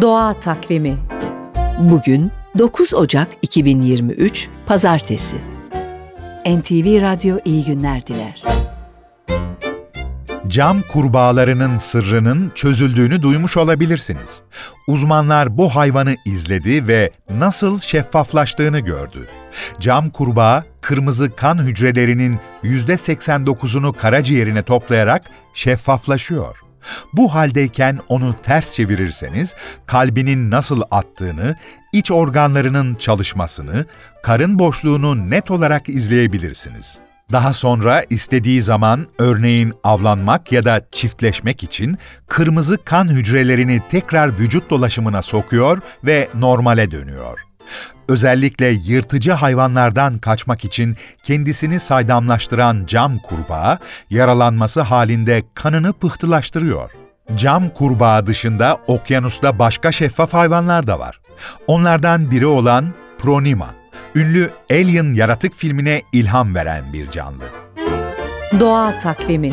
Doğa Takvimi Bugün 9 Ocak 2023 Pazartesi. NTV Radyo iyi günler diler. Cam kurbağalarının sırrının çözüldüğünü duymuş olabilirsiniz. Uzmanlar bu hayvanı izledi ve nasıl şeffaflaştığını gördü. Cam kurbağa, kırmızı kan hücrelerinin %89'unu karaciğerine toplayarak şeffaflaşıyor. Bu haldeyken onu ters çevirirseniz kalbinin nasıl attığını, iç organlarının çalışmasını, karın boşluğunu net olarak izleyebilirsiniz. Daha sonra istediği zaman örneğin avlanmak ya da çiftleşmek için kırmızı kan hücrelerini tekrar vücut dolaşımına sokuyor ve normale dönüyor. Özellikle yırtıcı hayvanlardan kaçmak için kendisini saydamlaştıran cam kurbağa, yaralanması halinde kanını pıhtılaştırıyor. Cam kurbağa dışında okyanusta başka şeffaf hayvanlar da var. Onlardan biri olan Pronima, ünlü Alien yaratık filmine ilham veren bir canlı. Doğa Takvimi